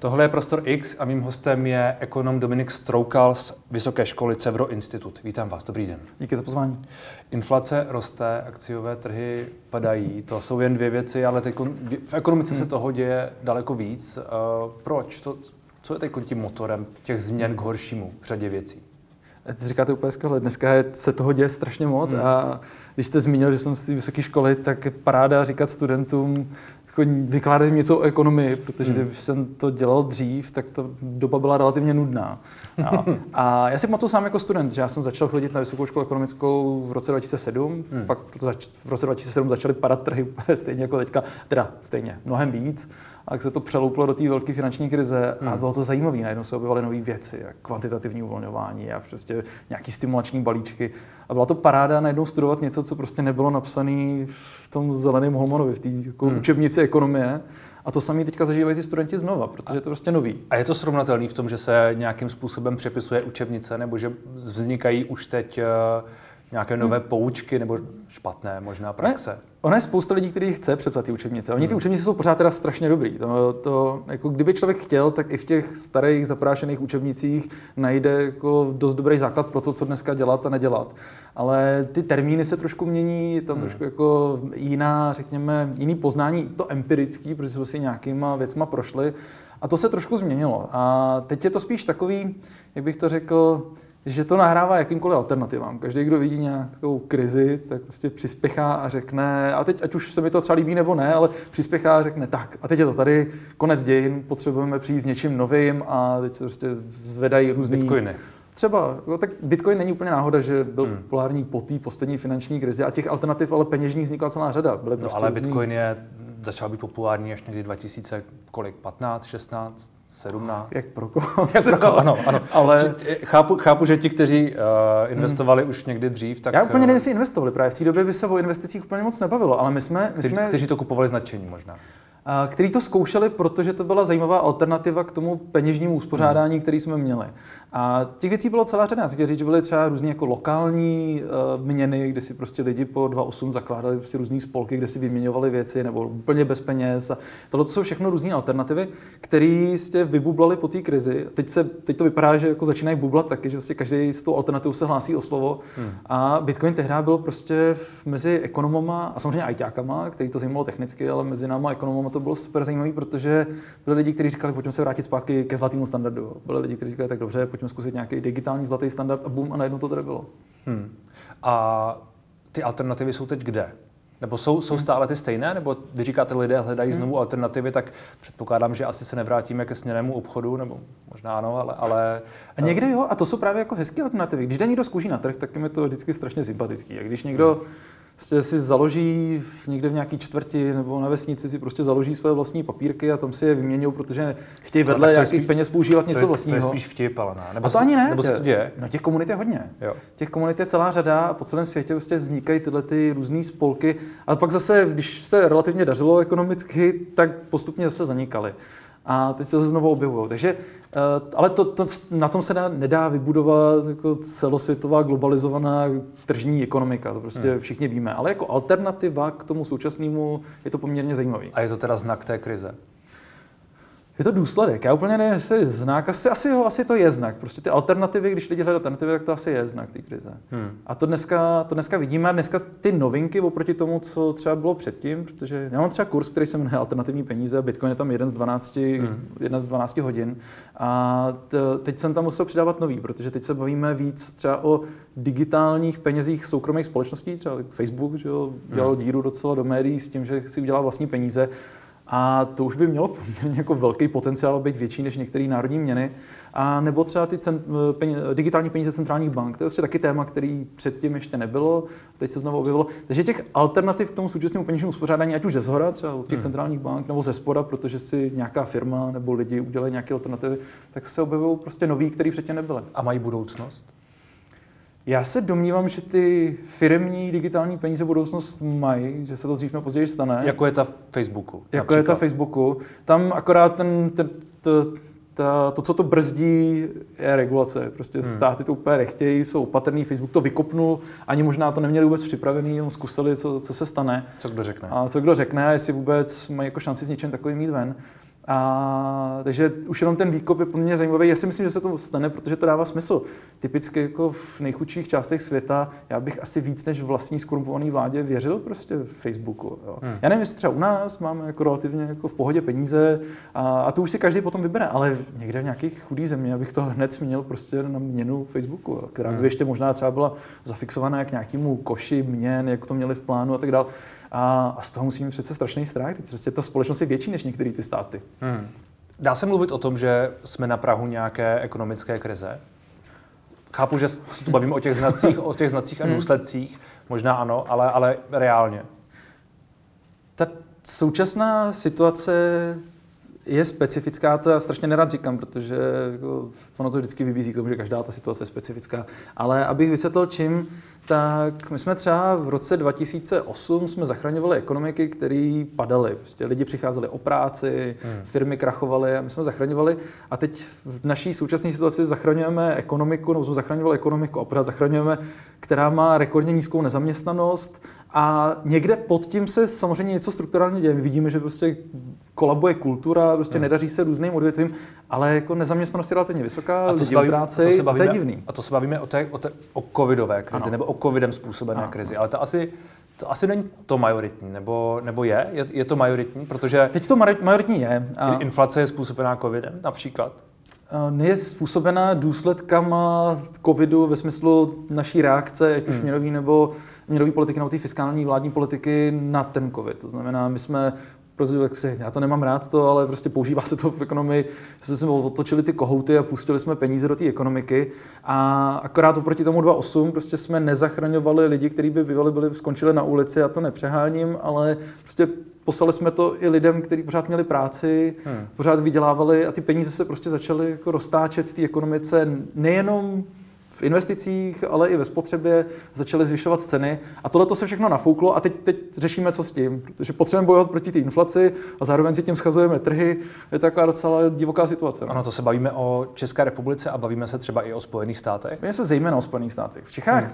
Tohle je Prostor X a mým hostem je ekonom Dominik Stroukal z Vysoké školy Cevro Institut. Vítám vás, dobrý den. Díky za pozvání. Inflace roste, akciové trhy padají, to jsou jen dvě věci, ale teď v ekonomice hmm. se toho děje daleko víc. Uh, proč? Co, co je teď tím motorem těch změn k horšímu v řadě věcí? Ty říkáte úplně skvěle. Dneska je, se toho děje strašně moc hmm. a když jste zmínil, že jsem z té vysoké školy, tak paráda říkat studentům, jako vykládat jim něco o ekonomii, protože hmm. když jsem to dělal dřív, tak ta doba byla relativně nudná. A, a já si pamatuju sám jako student, že já jsem začal chodit na vysokou školu ekonomickou v roce 2007, hmm. pak v roce 2007 začaly padat trhy stejně jako teďka, teda stejně, mnohem víc a jak se to přelouplo do té velké finanční krize hmm. a bylo to zajímavé. Najednou se objevaly nové věci, jak kvantitativní uvolňování a prostě nějaký stimulační balíčky. A byla to paráda najednou studovat něco, co prostě nebylo napsané v tom zeleném Holmanovi, v té jako hmm. učebnici ekonomie. A to samé teďka zažívají ty studenti znova, protože je to prostě nový. A je to srovnatelný v tom, že se nějakým způsobem přepisuje učebnice, nebo že vznikají už teď uh nějaké nové hmm. poučky nebo špatné možná praxe? Ne, ona je spousta lidí, kteří chce přepsat ty učebnice. Oni ty hmm. učebnice jsou pořád teda strašně dobrý. To, to, jako kdyby člověk chtěl, tak i v těch starých zaprášených učebnicích najde jako dost dobrý základ pro to, co dneska dělat a nedělat. Ale ty termíny se trošku mění, tam hmm. trošku jako jiná, řekněme, jiný poznání, to empirický, protože jsme si nějakýma věcma prošli. A to se trošku změnilo. A teď je to spíš takový, jak bych to řekl, že to nahrává jakýmkoliv alternativám. Každý, kdo vidí nějakou krizi, tak prostě přispěchá a řekne, a teď ať už se mi to třeba líbí nebo ne, ale přispěchá a řekne, tak a teď je to tady, konec dějin, potřebujeme přijít s něčím novým a teď se prostě zvedají různý... Bitcoiny. Třeba, jo, tak Bitcoin není úplně náhoda, že byl hmm. populární po té poslední finanční krizi a těch alternativ ale peněžních vznikla celá řada. Byly no, prostě ale různý... Bitcoin je, začal být populární až někdy 2000, kolik, 15, 16? 17. Jak pro koho? Jak pro koho, ano, ano. Ale... Chápu, chápu, že ti, kteří uh, investovali hmm. už někdy dřív, tak... Já úplně nevím, jestli investovali. Právě v té době by se o investicích úplně moc nebavilo, ale my jsme... My kteří, jsme... kteří to kupovali značení možná který to zkoušeli, protože to byla zajímavá alternativa k tomu peněžnímu uspořádání, který jsme měli. A těch věcí bylo celá řada. Já říct, že byly třeba různé jako lokální uh, měny, kde si prostě lidi po 2.8 zakládali prostě různé spolky, kde si vyměňovali věci, nebo úplně bez peněz. A tohle to jsou všechno různé alternativy, které jste vybublaly po té krizi. Teď, se, teď to vypadá, že jako začínají bublat taky, že vlastně každý z tou alternativou se hlásí o slovo. Hmm. A Bitcoin tehdy byl prostě mezi ekonomama a samozřejmě ajťákama, který to zajímalo technicky, ale mezi náma ekonomama to bylo super zajímavé, protože byli lidi, kteří říkali, pojďme se vrátit zpátky ke zlatému standardu. Byli lidi, kteří říkali, tak dobře, pojďme zkusit nějaký digitální zlatý standard a bum, a najednou to tady bylo. Hmm. A ty alternativy jsou teď kde? Nebo jsou, jsou hmm. stále ty stejné? Nebo vy říkáte, lidé hledají hmm. znovu alternativy, tak předpokládám, že asi se nevrátíme ke směrnému obchodu, nebo možná ano, ale... ale a někdy jo, a to jsou právě jako hezké alternativy. Když jde někdo zkouší na trh, tak je to vždycky strašně sympatický. A když někdo hmm prostě si založí někde v nějaký čtvrti nebo na vesnici si prostě založí své vlastní papírky a tam si je vyměňují, protože chtějí vedle no, nějakých spíš, peněz používat něco to je, vlastního. To je spíš vtip, ale ne. Nebo a to ani ne. Nebo se to děje? No těch komunit je hodně. Jo. Těch komunit je celá řada a po celém světě prostě vznikají tyhle ty různé spolky. A pak zase, když se relativně dařilo ekonomicky, tak postupně zase zanikaly a teď se znovu objevují. Takže, eh, ale to, to, na tom se dá, nedá vybudovat jako celosvětová globalizovaná tržní ekonomika, to prostě hmm. všichni víme. Ale jako alternativa k tomu současnému je to poměrně zajímavý. A je to teda znak té krize? Je to důsledek. Já úplně nevím, jestli znak, asi, asi, ho, asi to je znak. Prostě ty alternativy, když lidi hledají alternativy, tak to asi je znak té krize. Hmm. A to dneska, to dneska vidíme. Dneska ty novinky oproti tomu, co třeba bylo předtím, protože já mám třeba kurz, který se jmenuje Alternativní peníze a Bitcoin je tam jeden z 12, hmm. jedna z 12 hodin. A t, teď jsem tam musel přidávat nový, protože teď se bavíme víc třeba o digitálních penězích soukromých společností, třeba Facebook, že jo, dělal hmm. díru docela do médií s tím, že si udělá vlastní peníze. A to už by mělo poměrně jako velký potenciál být větší než některé národní měny. A nebo třeba ty cent, peníze, digitální peníze centrálních bank. To je vlastně taky téma, který předtím ještě nebylo, teď se znovu objevilo. Takže těch alternativ k tomu současnému peněžnímu uspořádání, ať už ze zhora, třeba od těch hmm. centrálních bank, nebo ze spoda, protože si nějaká firma nebo lidi udělají nějaké alternativy, tak se objevují prostě nový, který předtím nebyly. A mají budoucnost? Já se domnívám, že ty firmní digitální peníze budoucnost mají, že se to dřív nebo později stane. Jako je ta Facebooku. Jako například. je ta Facebooku. Tam akorát ten, ten, to, ta, to, co to brzdí, je regulace. Prostě hmm. státy to úplně nechtějí, jsou opatrný, Facebook to vykopnul, ani možná to neměli vůbec připravený, jenom zkusili, co, co se stane. Co kdo řekne. A co kdo řekne, a jestli vůbec mají jako šanci s něčím takovým mít ven. A, takže už jenom ten výkop je pro mě zajímavý. Já si myslím, že se to stane, protože to dává smysl. Typicky jako v nejchudších částech světa, já bych asi víc než vlastní skorumpovaný vládě věřil prostě v Facebooku. Jo. Hmm. Já nevím, jestli třeba u nás máme jako relativně jako v pohodě peníze a, a to už si každý potom vybere, ale někde v nějakých chudých země, abych to hned zmínil prostě na měnu Facebooku, jo, která by hmm. ještě možná třeba byla zafixovaná k nějakému koši měn, jak to měli v plánu a tak dále. A, a z toho musíme přece strašný strach, když prostě ta společnost je větší než některé ty státy. Hmm. Dá se mluvit o tom, že jsme na Prahu nějaké ekonomické krize? Chápu, že se tu bavíme o těch znacích, o těch znacích a hmm. důsledcích, možná ano, ale, ale reálně. Ta současná situace je specifická, to já strašně nerad říkám, protože jako, ono to vždycky vybízí k tomu, že každá ta situace je specifická. Ale abych vysvětlil čím, tak my jsme třeba v roce 2008 jsme zachraňovali ekonomiky, které padaly. Prostě lidi přicházeli o práci, hmm. firmy krachovaly a my jsme zachraňovali. A teď v naší současné situaci zachraňujeme ekonomiku, nebo jsme zachraňovali ekonomiku a pořád zachraňujeme, která má rekordně nízkou nezaměstnanost a někde pod tím se samozřejmě něco strukturálně děje. My vidíme, že prostě kolabuje kultura, prostě hmm. nedaří se různým odvětvím, ale jako nezaměstnanost je relativně vysoká, a to lidi práci, a to, se bavíme, to je divný. A to se bavíme o, té, o, té, o covidové krizi, ano. nebo o covidem způsobené ano. krizi, ale to asi to asi není to majoritní, nebo, nebo je? je? Je to majoritní, protože... Teď to majoritní je. A... Inflace je způsobená covidem například? je způsobená důsledkama covidu ve smyslu naší reakce, ať už hmm. měnový nebo měnové politiky nebo té fiskální vládní politiky na ten covid. To znamená, my jsme prostě, já to nemám rád to, ale prostě používá se to v ekonomii, jsme si otočili ty kohouty a pustili jsme peníze do té ekonomiky a akorát oproti tomu 2.8 prostě jsme nezachraňovali lidi, kteří by bývali byli, skončili na ulici, já to nepřeháním, ale prostě poslali jsme to i lidem, kteří pořád měli práci, hmm. pořád vydělávali a ty peníze se prostě začaly jako roztáčet v té ekonomice nejenom v investicích, ale i ve spotřebě začaly zvyšovat ceny. A tohle to se všechno nafouklo a teď, teď řešíme, co s tím. Protože potřebujeme bojovat proti té inflaci a zároveň si tím schazujeme trhy. Je to taková docela divoká situace. Ano, to se bavíme o České republice a bavíme se třeba i o Spojených státech. Bavíme se zejména o Spojených státech. V Čechách hmm.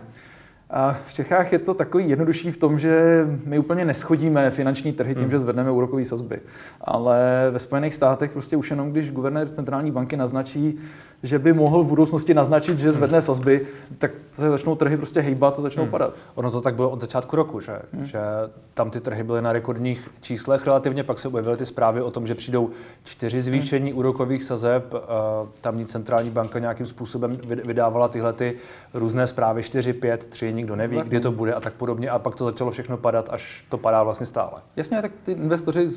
A v Čechách je to takový jednodušší v tom, že my úplně neschodíme finanční trhy tím, hmm. že zvedneme úrokové sazby. Ale ve Spojených státech prostě už jenom, když guvernér centrální banky naznačí, že by mohl v budoucnosti naznačit, že zvedne sazby, tak se začnou trhy prostě hejbat a začnou hmm. padat. Ono to tak bylo od začátku roku, že? Hmm. že tam ty trhy byly na rekordních číslech relativně, pak se objevily ty zprávy o tom, že přijdou čtyři zvýšení hmm. úrokových sazeb, tamní centrální banka nějakým způsobem vydávala tyhle ty různé zprávy 4, 5, 3, nikdo neví, kdy to bude a tak podobně a pak to začalo všechno padat, až to padá vlastně stále. Jasně, tak ty investoři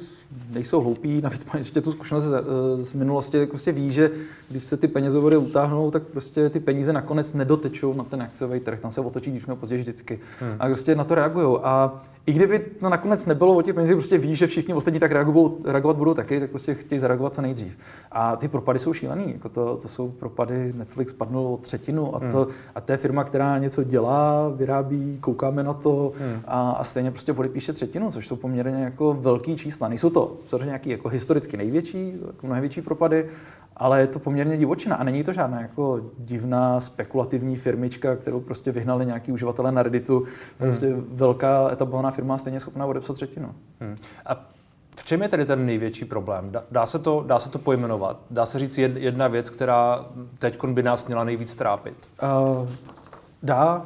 nejsou hloupí, navíc mají ještě tu zkušenost z, z minulosti, tak prostě ví, že když se ty penězovody utáhnou, tak prostě ty peníze nakonec nedotečou na ten akciový trh, tam se otočí dřív nebo později vždycky. Hmm. A prostě na to reagují. A i kdyby to nakonec nebylo o těch penězích, prostě ví, že všichni ostatní tak reagovat, reagovat budou taky, tak prostě chtějí zareagovat co nejdřív. A ty propady jsou šílený. Jako to, to jsou propady, Netflix padnul o třetinu a, to, hmm. a to je firma, která něco dělá, vyrábí, koukáme na to hmm. a, a stejně prostě píše třetinu, což jsou poměrně jako velký čísla. Nejsou to samozřejmě nějaký jako historicky největší, jako mnohem větší propady, ale je to poměrně divočina a není to žádná jako divná spekulativní firmička, kterou prostě vyhnali nějaký uživatelé na Redditu. Hmm. Prostě velká etablovaná firma stejně schopná odepsat třetinu. Hmm. A v čem je tedy ten největší problém? Dá se to, dá se to pojmenovat? Dá se říct jedna věc, která teď by nás měla nejvíc trápit? Uh, Dá,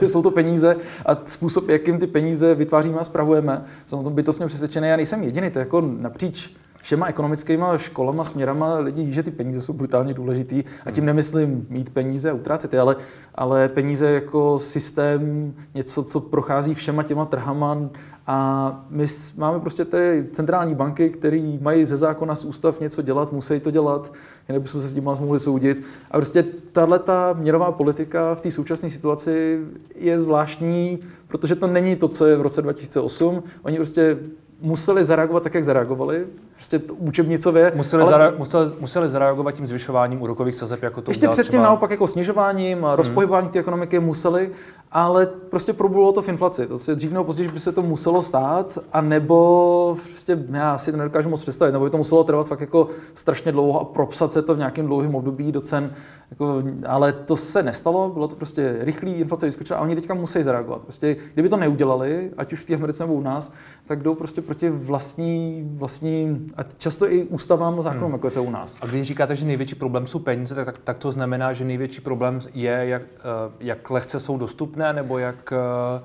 že jsou to peníze a způsob, jakým ty peníze vytváříme a spravujeme. Jsem o tom bytostně přesvědčený. Já nejsem jediný, to je jako napříč všema ekonomickými školama, směrama lidi ví, že ty peníze jsou brutálně důležitý a tím nemyslím mít peníze a utrácet je, ale, ale peníze jako systém, něco, co prochází všema těma trhama a my máme prostě ty centrální banky, které mají ze zákona z ústav něco dělat, musí to dělat, jinak bychom se s tím mohli soudit. A prostě tahle ta měnová politika v té současné situaci je zvláštní, protože to není to, co je v roce 2008. Oni prostě museli zareagovat tak, jak zareagovali, prostě to učebnicově. Museli, ale... zare, museli, museli zareagovat tím zvyšováním úrokových sazeb, jako to Ještě předtím třeba... naopak jako snižováním a hmm. rozpohybováním té ekonomiky museli, ale prostě probudilo to v inflaci. To se dřív nebo později by se to muselo stát, a nebo prostě já si to nedokážu moc představit, nebo by to muselo trvat fakt jako strašně dlouho a propsat se to v nějakém dlouhém období do cen, jako, ale to se nestalo, bylo to prostě rychlý, inflace vyskočila a oni teďka musí zareagovat. Prostě, kdyby to neudělali, ať už v té Americe nebo u nás, tak jdou prostě proti vlastní, vlastní a často i ústavám a zákonům, hmm. jako je to u nás. A když říkáte, že největší problém jsou peníze, tak, tak, tak to znamená, že největší problém je, jak, eh, jak lehce jsou dostupné, nebo jak eh,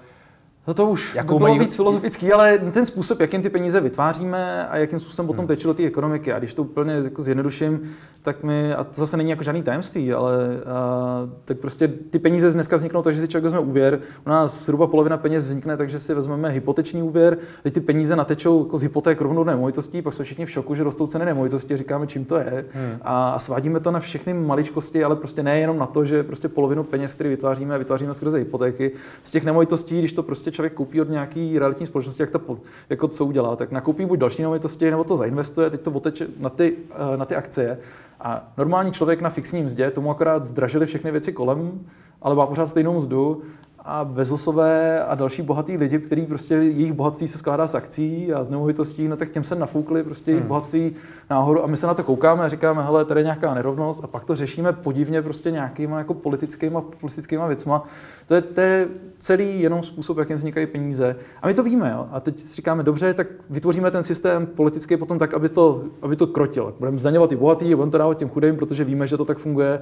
No to už jako by bylo mají... víc filozofický, ale ten způsob, jakým ty peníze vytváříme a jakým způsobem potom hmm. teče do té ekonomiky. A když to úplně jako zjednoduším, tak my, a to zase není jako žádný tajemství, ale a, tak prostě ty peníze dneska vzniknou tak, že si člověk vezme úvěr. U nás zhruba polovina peněz vznikne, takže si vezmeme hypoteční úvěr. Teď ty peníze natečou jako z hypoték rovnou do nemovitostí, pak jsme všichni v šoku, že rostou ceny nemovitostí, říkáme, čím to je. Hmm. A, a svádíme to na všechny maličkosti, ale prostě nejenom na to, že prostě polovinu peněz, které vytváříme, vytváříme skrze hypotéky. Z těch nemovitostí, když to prostě člověk koupí od nějaký realitní společnosti, jak to, jako co udělá, tak nakoupí buď další nemovitosti, nebo to zainvestuje, teď to oteče na ty, eh, na ty akcie. A normální člověk na fixním mzdě, tomu akorát zdražili všechny věci kolem, ale má pořád stejnou mzdu a bezosové a další bohatý lidi, kteří prostě jejich bohatství se skládá z akcí a z nemovitostí, no tak těm se nafoukli prostě jejich hmm. bohatství nahoru a my se na to koukáme a říkáme, hele, tady je nějaká nerovnost a pak to řešíme podivně prostě nějakýma jako politickýma, politickýma věcma. To je, to je celý jenom způsob, jakým vznikají peníze. A my to víme, jo? A teď říkáme, dobře, tak vytvoříme ten systém politický potom tak, aby to, aby to krotil. Budeme zdaňovat i bohatý, budeme to dávat těm chudým, protože víme, že to tak funguje.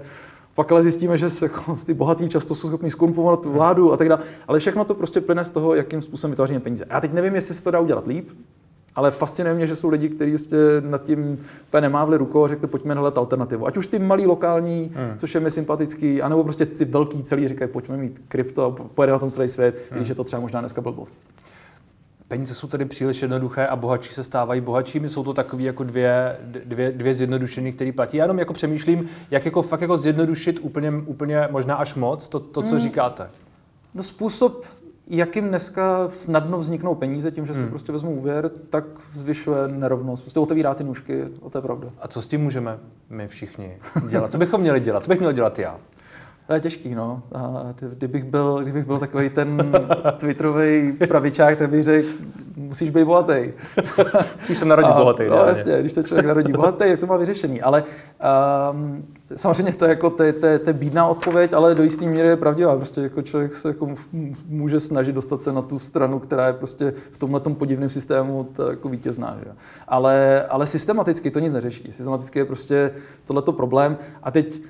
Pak ale zjistíme, že se, jako, ty bohatí často jsou schopni skorumpovat vládu a tak dále. Ale všechno to prostě plyne z toho, jakým způsobem vytváříme peníze. Já teď nevím, jestli se to dá udělat líp, ale fascinuje mě, že jsou lidi, kteří jste nad tím nemávli rukou a řekli, pojďme hledat alternativu. Ať už ty malý lokální, hmm. což je mi sympatický, anebo prostě ty velký celý říkají, pojďme mít krypto a pojede na tom celý svět, hmm. když je to třeba možná dneska blbost. Peníze jsou tedy příliš jednoduché a bohatší se stávají bohatšími. Jsou to takové jako dvě, dvě, dvě zjednodušení, které platí. Já jenom jako přemýšlím, jak jako fakt jako zjednodušit úplně, úplně možná až moc to, to co hmm. říkáte. No způsob, jakým dneska snadno vzniknou peníze tím, že si hmm. prostě vezmu úvěr, tak zvyšuje nerovnost. Prostě otevírá ty nůžky, o to je pravda. A co s tím můžeme my všichni dělat? Co bychom měli dělat? Co bych měl dělat já? Je těžký, no. A kdybych byl, kdybych byl takový ten twitterový pravičák, tak bych řekl, musíš být bohatý. musíš se narodit bohatý. No jasně, když se člověk narodí bohatý, jak to má vyřešený. Ale um, samozřejmě to je jako to, to, to, bídná odpověď, ale do jisté míry je pravdivá. Prostě jako člověk se jako může snažit dostat se na tu stranu, která je prostě v tomhle podivném systému to jako vítězná. Že? Ale, ale systematicky to nic neřeší. Systematicky je prostě tohleto problém. A teď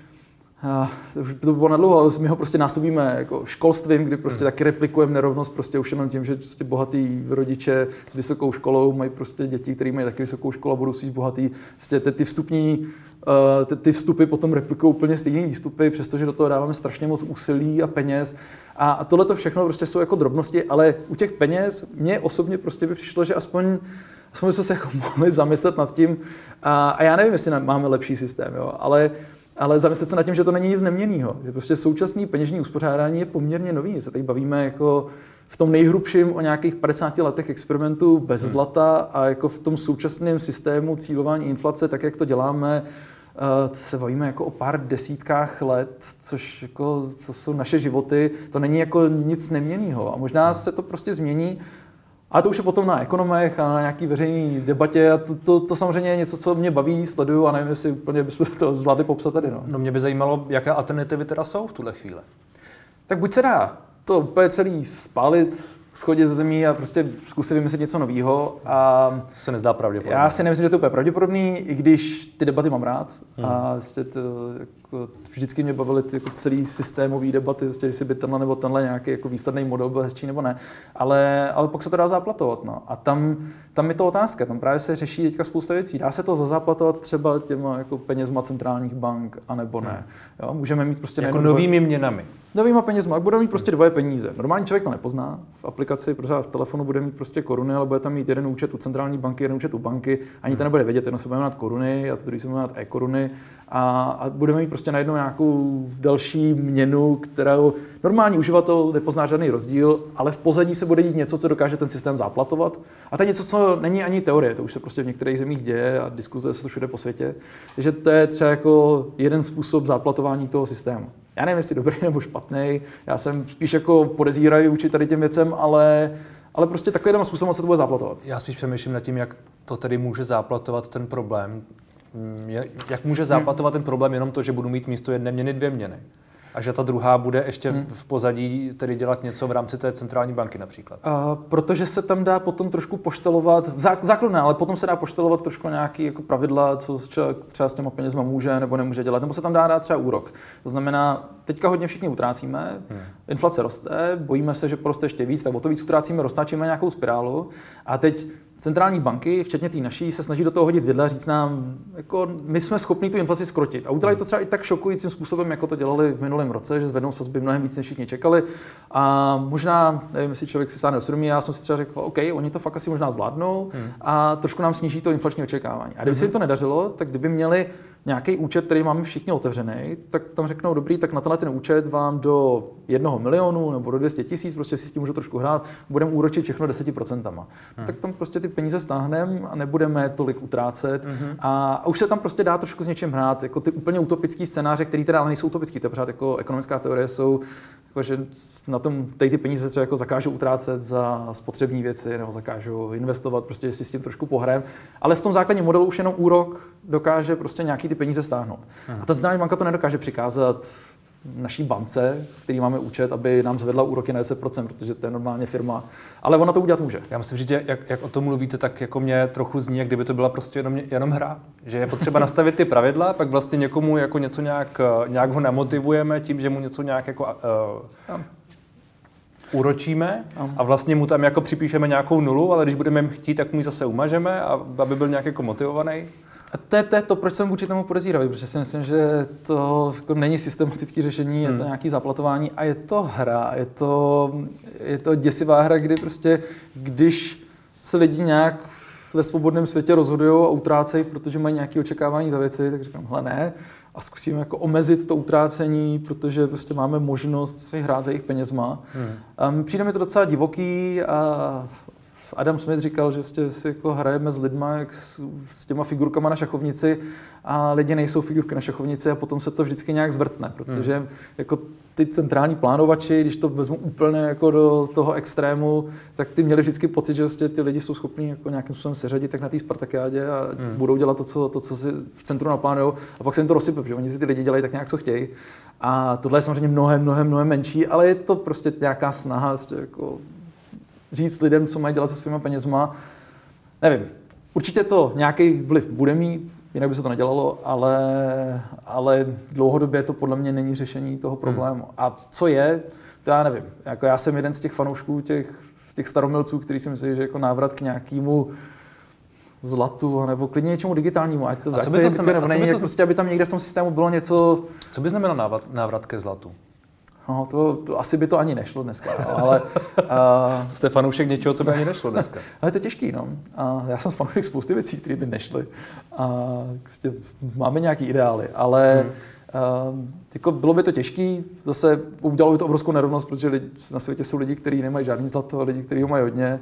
to už to bylo nadlouho, ale my ho prostě násobíme jako školstvím, kdy prostě hmm. taky replikujeme nerovnost prostě už jenom tím, že prostě bohatý rodiče s vysokou školou mají prostě děti, které mají taky vysokou školu a budou svít bohatý. Prostě ty, ty vstupní uh, ty, ty vstupy potom replikují úplně stejné výstupy, přestože do toho dáváme strašně moc úsilí a peněz. A, a tohle to všechno prostě jsou jako drobnosti, ale u těch peněz mně osobně prostě by přišlo, že aspoň aspoň jsme se jako mohli zamyslet nad tím, a, a já nevím, jestli máme lepší systém, jo, ale ale zamyslet se nad tím, že to není nic neměnného. Že prostě současný peněžní uspořádání je poměrně nový. Se tady bavíme jako v tom nejhrubším o nějakých 50 letech experimentu bez hmm. zlata a jako v tom současném systému cílování inflace, tak jak to děláme, eh, se bavíme jako o pár desítkách let, což jako, co jsou naše životy, to není jako nic neměnného. A možná hmm. se to prostě změní a to už je potom na ekonomech a na nějaký veřejné debatě a to, to, to, samozřejmě je něco, co mě baví, sleduju a nevím, jestli úplně bychom to zvládli popsat tady. No. no mě by zajímalo, jaké alternativy teda jsou v tuhle chvíli. Tak buď se dá to úplně celý spálit, schodit ze zemí a prostě zkusit vymyslet něco nového. A se nezdá pravděpodobné. Já si nemyslím, že to je úplně pravděpodobný, i když ty debaty mám rád. Hmm. A vlastně to, jako, vždycky mě bavily ty jako celý systémový debaty, vlastně, jestli by tenhle nebo tenhle nějaký jako výsledný model byl hezčí nebo ne. Ale, ale pak se to dá zaplatovat. No. A tam, tam je to otázka. Tam právě se řeší teďka spousta věcí. Dá se to zazaplatovat třeba těma jako penězma centrálních bank, anebo ne. Hmm. Jo, můžeme mít prostě jako novými měnami. Novýma penězma. Budeme mít prostě dvoje peníze. Normální člověk to nepozná. V aplikaci, protože v telefonu bude mít prostě koruny, ale bude tam mít jeden účet u centrální banky, jeden účet u banky. Ani to nebude vědět, jedno se bude jmenovat koruny a to druhý se bude jmenovat e-koruny. A, a budeme mít prostě najednou nějakou další měnu, kterou normální uživatel nepozná žádný rozdíl, ale v pozadí se bude dít něco, co dokáže ten systém záplatovat. A to je něco, co není ani teorie, to už se prostě v některých zemích děje a diskutuje se to všude po světě. Takže to je třeba jako jeden způsob záplatování toho systému. Já nevím, jestli dobrý nebo špatný. Já jsem spíš jako podezíravý vůči tady těm věcem, ale ale prostě takovým způsobem se to bude záplatovat. Já spíš přemýšlím nad tím, jak to tedy může záplatovat ten problém. Mm, jak může záplatovat ten problém jenom to, že budu mít místo jedné měny dvě měny a že ta druhá bude ještě hmm. v pozadí tedy dělat něco v rámci té centrální banky například. A, protože se tam dá potom trošku poštelovat, ne, ale potom se dá poštelovat trošku nějaký jako pravidla, co člověk třeba s těma penězma může nebo nemůže dělat, nebo se tam dá dát třeba úrok. To znamená, teďka hodně všichni utrácíme, hmm. inflace roste, bojíme se, že poroste ještě víc, tak o to víc utrácíme, roztáčíme nějakou spirálu a teď centrální banky, včetně té naší, se snaží do toho hodit vidle a říct nám, jako my jsme schopni tu inflaci skrotit. A udělají to třeba i tak šokujícím způsobem, jako to dělali v minulém roce, že zvednou sazby mnohem víc, než všichni čekali. A možná, nevím, jestli člověk si stáne osvědomí, já jsem si třeba řekl, OK, oni to fakt asi možná zvládnou hmm. a trošku nám sníží to inflační očekávání. A kdyby hmm. se jim to nedařilo, tak kdyby měli nějaký účet, který máme všichni otevřený, tak tam řeknou, dobrý, tak na tenhle ten účet vám do jednoho milionu nebo do 200 tisíc, prostě si s tím můžu trošku hrát, budeme úročit všechno 10%. Hmm. Tak tam prostě ty peníze stáhneme a nebudeme tolik utrácet. Hmm. A, a, už se tam prostě dá trošku s něčím hrát. Jako ty úplně utopické scénáře, které teda ale nejsou utopické, to pořád jako ekonomická teorie jsou, jako, že na tom tady ty peníze třeba jako zakážou utrácet za spotřební věci nebo zakážou investovat, prostě si s tím trošku pohrajem. Ale v tom základním modelu už jenom úrok dokáže prostě nějaký ty peníze stáhnout. Hmm. A ta centrální banka to nedokáže přikázat naší bance, který máme účet, aby nám zvedla úroky na 10%, protože to je normálně firma. Ale ona to udělat může. Já musím říct, že jak, jak o tom mluvíte, tak jako mě trochu zní, jak kdyby to byla prostě jenom, jenom hra. Že je potřeba nastavit ty pravidla, pak vlastně někomu jako něco nějak, nějak ho namotivujeme tím, že mu něco nějak jako uh, úročíme a vlastně mu tam jako připíšeme nějakou nulu, ale když budeme chtít, tak mu ji zase umažeme, a, aby byl nějak jako motivovaný. A to je, to je to, proč jsem vůči tomu podezíravý, protože si myslím, že to jako není systematické řešení, hmm. je to hmm. nějaký zaplatování a je to hra, je to, je to děsivá hra, kdy prostě, když se lidi nějak ve svobodném světě rozhodují a utrácejí, protože mají nějaké očekávání za věci, tak říkám, hele ne, a zkusíme jako omezit to utrácení, protože prostě máme možnost si hrát za jejich penězma. Hmm. Um, přijde mi to docela divoký a Adam Smith říkal, že prostě si jako hrajeme s lidma, jak s, s těma figurkama na šachovnici a lidi nejsou figurky na šachovnici a potom se to vždycky nějak zvrtne, protože hmm. jako ty centrální plánovači, když to vezmu úplně jako do toho extrému, tak ty měli vždycky pocit, že vlastně ty lidi jsou schopni jako nějakým způsobem seřadit tak na té Spartakiádě a hmm. budou dělat to co, to, co si v centru naplánujou a pak se jim to rozsype, protože oni si ty lidi dělají tak nějak, co chtějí. A tohle je samozřejmě mnohem, mnohem, mnohem menší, ale je to prostě nějaká snaha prostě jako říct lidem, co mají dělat se svýma penězma. Nevím, určitě to nějaký vliv bude mít, jinak by se to nedělalo, ale, ale dlouhodobě to podle mě není řešení toho problému. Hmm. A co je, to já nevím. Jako já jsem jeden z těch fanoušků, těch, z těch staromilců, který si myslí, že jako návrat k nějakému zlatu, nebo klidně něčemu digitálnímu. Ať to, a co by to, to, nebo není, to... prostě, aby tam někde v tom systému bylo něco... Co by znamenalo návrat, návrat ke zlatu? No, to, to, asi by to ani nešlo dneska, no, ale... Uh, Jste fanoušek něčeho, co by ani nešlo dneska. ale to je těžký, no. A já jsem fanoušek spousty věcí, které by nešly. A prostě máme nějaký ideály, ale hmm. Uh, jako bylo by to těžké, zase udělalo by to obrovskou nerovnost, protože lidi, na světě jsou lidi, kteří nemají žádný zlato, lidi, kteří ho mají hodně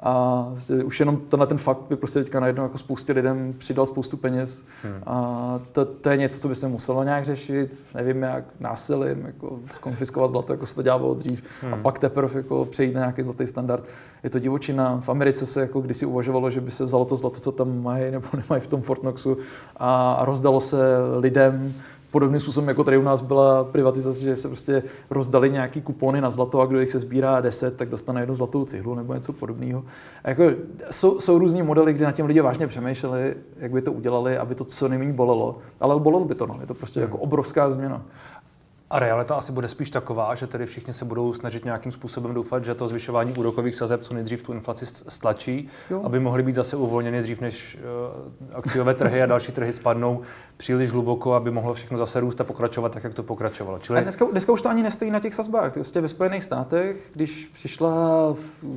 a vlastně už jenom tenhle ten fakt by prostě teďka najednou jako spoustě lidem přidal spoustu peněz. Hmm. A to, to, je něco, co by se muselo nějak řešit, nevím jak, násilím, jako skonfiskovat zlato, jako se to dělalo dřív. Hmm. A pak teprve jako přejít na nějaký zlatý standard. Je to divočina. V Americe se jako kdysi uvažovalo, že by se vzalo to zlato, co tam mají nebo nemají v tom Fort Knoxu a, a rozdalo se lidem podobným způsobem, jako tady u nás byla privatizace, že se prostě rozdali nějaký kupony na zlato a kdo jich se sbírá 10, tak dostane jednu zlatou cihlu nebo něco podobného. A jako, jsou, jsou různý modely, kdy na těm lidi vážně přemýšleli, jak by to udělali, aby to co nejméně bolelo. Ale bolelo by to, no. je to prostě hmm. jako obrovská změna. A realita asi bude spíš taková, že tedy všichni se budou snažit nějakým způsobem doufat, že to zvyšování úrokových sazeb co nejdřív tu inflaci stlačí, jo. aby mohly být zase uvolněny dřív, než uh, akciové trhy a další trhy spadnou příliš hluboko, aby mohlo všechno zase růst a pokračovat tak, jak to pokračovalo. Čili... A dneska, dneska už to ani nestojí na těch sazbách. Prostě ve Spojených státech, když přišla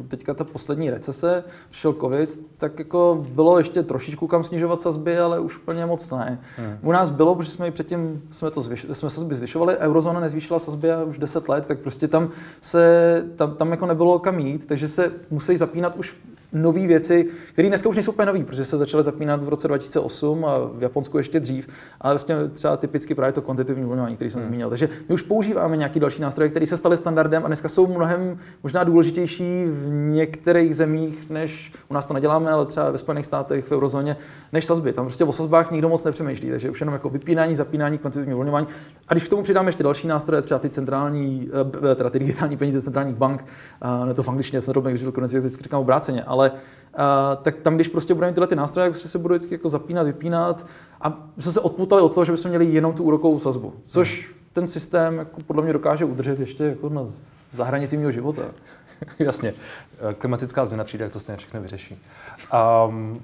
teďka ta poslední recese, přišel covid, tak jako bylo ještě trošičku kam snižovat sazby, ale už úplně moc ne. Hmm. U nás bylo, protože jsme předtím jsme to zvyš, jsme sazby zvyšovali, eurozóna nezvýšila sazby už 10 let, tak prostě tam se tam, tam jako nebylo kam jít, takže se musí zapínat už nové věci, které dneska už nejsou úplně nové, protože se začaly zapínat v roce 2008 a v Japonsku ještě dřív, ale vlastně třeba typicky právě to kvantitativní uvolňování, který jsem hmm. zmínil. Takže my už používáme nějaký další nástroje, které se staly standardem a dneska jsou mnohem možná důležitější v některých zemích, než u nás to neděláme, ale třeba ve Spojených státech, v eurozóně, než sazby. Tam prostě o sazbách nikdo moc nepřemýšlí, takže už jenom jako vypínání, zapínání, kvantitativní uvolňování. A když k tomu přidáme ještě další nástroje, třeba ty centrální, eh, teda ty digitální peníze centrálních bank, ne to v angličtině se když to konec vždycky říkám obráceně, ale Uh, tak tam, když prostě budeme tyhle ty nástroje, tak se budou vždycky jako zapínat, vypínat a my jsme se odpoutali od toho, že bychom měli jenom tu úrokovou sazbu, což hmm. ten systém jako podle mě dokáže udržet ještě jako na zahranici mého života. Jasně. Eh, klimatická změna přijde, jak to stejně všechno vyřeší. Um,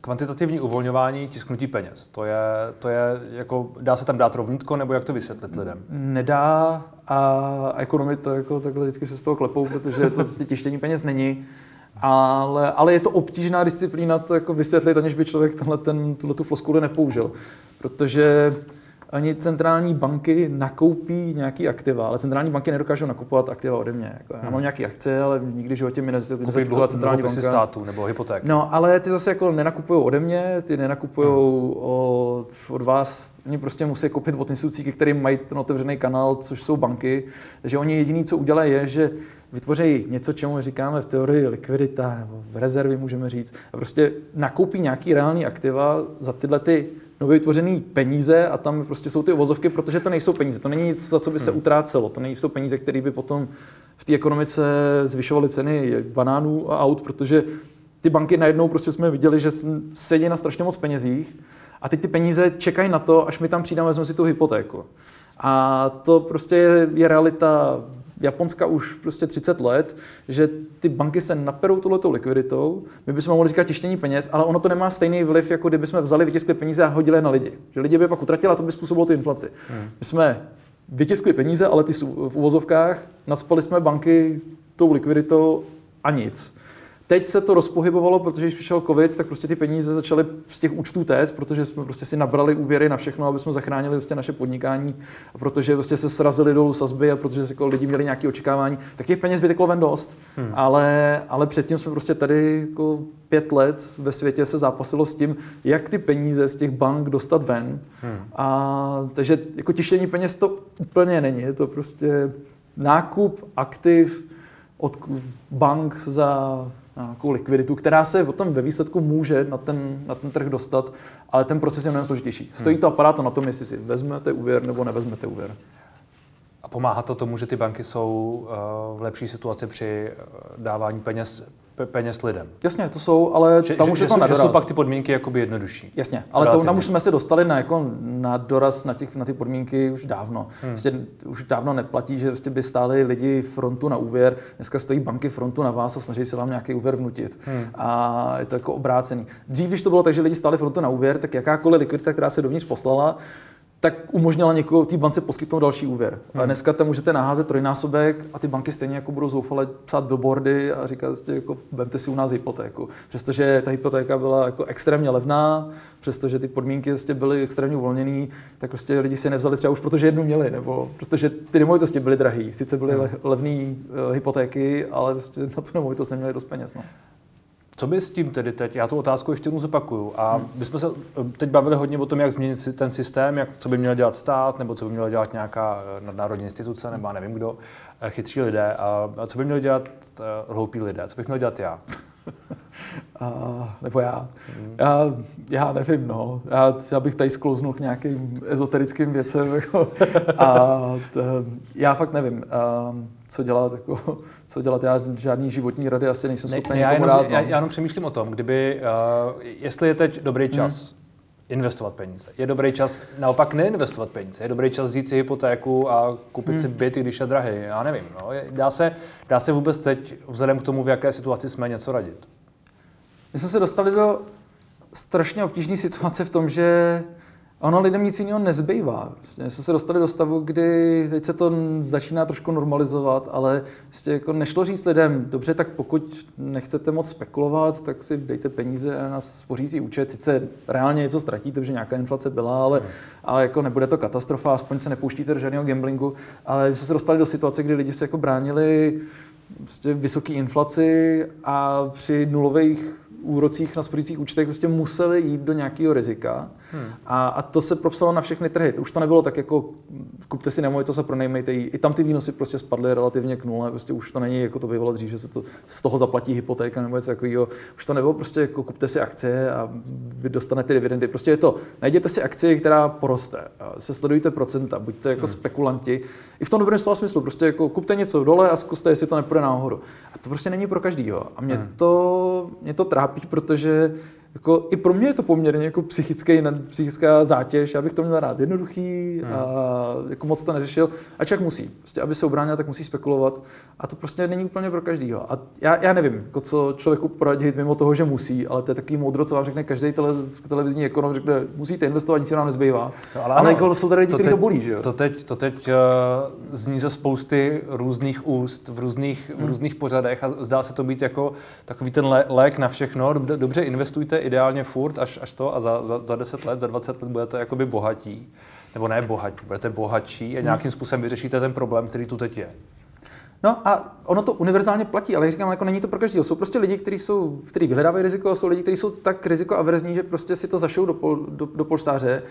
kvantitativní uvolňování tisknutí peněz, to je, to je jako, dá se tam dát rovnítko, nebo jak to vysvětlit lidem? Nedá a ekonomy to jako takhle vždycky se z toho klepou, protože to vlastně tištění peněz není. Ale, ale je to obtížná disciplína to jako vysvětlit, aniž by člověk tenhle, ten, tuhle tu floskuli nepoužil. Protože ani centrální banky nakoupí nějaký aktiva, ale centrální banky nedokážou nakupovat aktiva ode mě. Jako, já hmm. mám nějaké akce, ale nikdy životě mi nezakupila centrální banka. státu nebo hypoték. No, ale ty zase jako nenakupují ode mě, ty nenakupují hmm. od, od vás, oni prostě musí koupit od institucí, kterým mají ten otevřený kanál, což jsou banky. Takže oni jediný, co udělají, je, že vytvoří něco, čemu říkáme v teorii likvidita nebo v rezervy, můžeme říct, a prostě nakoupí nějaký reální aktiva za tyhle ty nově vytvořený peníze a tam prostě jsou ty uvozovky, protože to nejsou peníze. To není nic, za co by se hmm. utrácelo. To nejsou peníze, které by potom v té ekonomice zvyšovaly ceny banánů a aut, protože ty banky najednou prostě jsme viděli, že sedí na strašně moc penězích a teď ty peníze čekají na to, až my tam přijdeme, vezmeme si tu hypotéku. A to prostě je, je realita Japonska už prostě 30 let, že ty banky se naperou tohletou likviditou, my bychom mohli říkat tištění peněz, ale ono to nemá stejný vliv, jako kdyby jsme vzali, vytiskli peníze a hodili je na lidi. Že lidi by pak utratili a to by způsobilo tu inflaci. Hmm. My jsme vytiskli peníze, ale ty v uvozovkách, nadspali jsme banky tou likviditou a nic. Teď se to rozpohybovalo, protože když přišel covid, tak prostě ty peníze začaly z těch účtů téct, protože jsme prostě si nabrali úvěry na všechno, aby jsme zachránili prostě naše podnikání, a protože prostě se srazily dolů sazby a protože jako lidi měli nějaké očekávání, tak těch peněz vyteklo ven dost. Hmm. Ale, ale předtím jsme prostě tady jako pět let ve světě se zápasilo s tím, jak ty peníze z těch bank dostat ven. Hmm. A, takže jako tištění peněz to úplně není. Je to prostě nákup aktiv od bank za nějakou likviditu, která se potom ve výsledku může na ten, na ten trh dostat, ale ten proces je mnohem složitější. Stojí to aparát na tom, jestli si vezmete úvěr nebo nevezmete úvěr. A pomáhá to tomu, že ty banky jsou uh, v lepší situaci při uh, dávání peněz peněz lidem. Jasně, to jsou, ale že, tam už že, je to doraz. Že jsou pak ty podmínky jakoby jednodušší. Jasně, ale to, tam už jsme se dostali na, jako, na doraz na, těch, na ty podmínky už dávno. Hmm. Vlastně, už dávno neplatí, že vlastně by stáli lidi frontu na úvěr. Dneska stojí banky frontu na vás a snaží se vám nějaký úvěr vnutit. Hmm. A je to jako obrácený. Dřív, když to bylo tak, že lidi stáli frontu na úvěr, tak jakákoliv likvidita, která se dovnitř poslala, tak umožnila někoho té bance poskytnout další úvěr. Hmm. Ale dneska tam můžete naházet trojnásobek a ty banky stejně jako budou zoufale psát billboardy a říkat, že jako, vemte si u nás hypotéku. Přestože ta hypotéka byla jako extrémně levná, přestože ty podmínky prostě byly extrémně uvolněné, tak prostě lidi si je nevzali třeba už protože jednu měli, nebo protože ty nemovitosti byly drahé. Sice byly hmm. levné uh, hypotéky, ale prostě na tu nemovitost neměli dost peněz. No. Co by s tím tedy teď? Já tu otázku ještě jednou zopakuju. A hmm. my jsme se eh, teď bavili hodně o tom, jak změnit ten systém, jak, co by měl dělat stát, nebo co by měla dělat nějaká eh, nadnárodní instituce, nebo já nevím kdo, eh, chytří lidé. A co by měl dělat hloupí lidé? Co bych měl dělat já? a, nebo já. Hmm. já. Já nevím, no. Já, já bych tady sklouznul k nějakým ezoterickým věcem. Jako, a t, já fakt nevím, a, co dělat. Jako, co dělat. Já žádný životní rady asi nejsem schopný ne, já, jenom, rád, já, no. já jenom přemýšlím o tom, kdyby, uh, jestli je teď dobrý hmm. čas hmm. investovat peníze. Je dobrý čas naopak neinvestovat peníze. Je dobrý čas vzít si hypotéku a koupit hmm. si byt, když je drahý. Já nevím. No. Dá, se, dá se vůbec teď, vzhledem k tomu, v jaké situaci jsme, něco radit? My jsme se dostali do strašně obtížné situace v tom, že ono lidem nic jiného nezbývá. Vlastně jsme se dostali do stavu, kdy teď se to začíná trošku normalizovat, ale vlastně jako nešlo říct lidem, dobře, tak pokud nechcete moc spekulovat, tak si dejte peníze na spořící účet. Sice reálně něco ztratíte, protože nějaká inflace byla, ale, hmm. ale jako nebude to katastrofa, aspoň se nepouštíte do žádného gamblingu. Ale jsme se dostali do situace, kdy lidi se jako bránili prostě vysoké inflaci a při nulových úrocích na spořících účtech prostě museli jít do nějakého rizika. Hmm. A, a to se propsalo na všechny trhy. To už to nebylo tak jako kupte si nemovitost a pronejmejte ji. I tam ty výnosy prostě spadly relativně k nule. Prostě už to není jako to bývalo dřív, že se to z toho zaplatí hypotéka nebo něco takového. Už to nebylo prostě jako kupte si akcie a vy dostanete dividendy. Prostě je to, najděte si akcie, která poroste. A se sledujte procenta, buďte jako hmm. spekulanti. I v tom dobrém slova smyslu. Prostě jako kupte něco dole a zkuste, jestli to nepůjde nahoru. A to prostě není pro každýho. A mě, hmm. to, mě to trápí, protože jako, i pro mě je to poměrně jako psychický, psychická zátěž, já bych to měl rád jednoduchý hmm. a jako moc to neřešil. A člověk musí, prostě, aby se ubránil, tak musí spekulovat a to prostě není úplně pro každýho. A já, já nevím, jako co člověku poradit mimo toho, že musí, ale to je takový moudro, co vám řekne každý tele, televizní ekonom, řekne, musíte investovat, nic vám nezbývá. No, ale, ale jako jsou tady lidi, kteří to bolí, že jo? To teď, to teď uh, zní ze spousty různých úst v různých, hmm. v různých pořadech a zdá se to být jako takový ten lé, lék na všechno. Dobře investujte, ideálně furt až, až to a za, za, za 10 let, za 20 let budete jakoby bohatí. Nebo ne bohatí, budete bohatší a nějakým způsobem vyřešíte ten problém, který tu teď je. No a ono to univerzálně platí, ale říkám, jako není to pro každého. Jsou prostě lidi, kteří jsou, kteří vyhledávají riziko, a jsou lidi, kteří jsou tak riziko averzní, že prostě si to zašou do, pol, do, do polštáře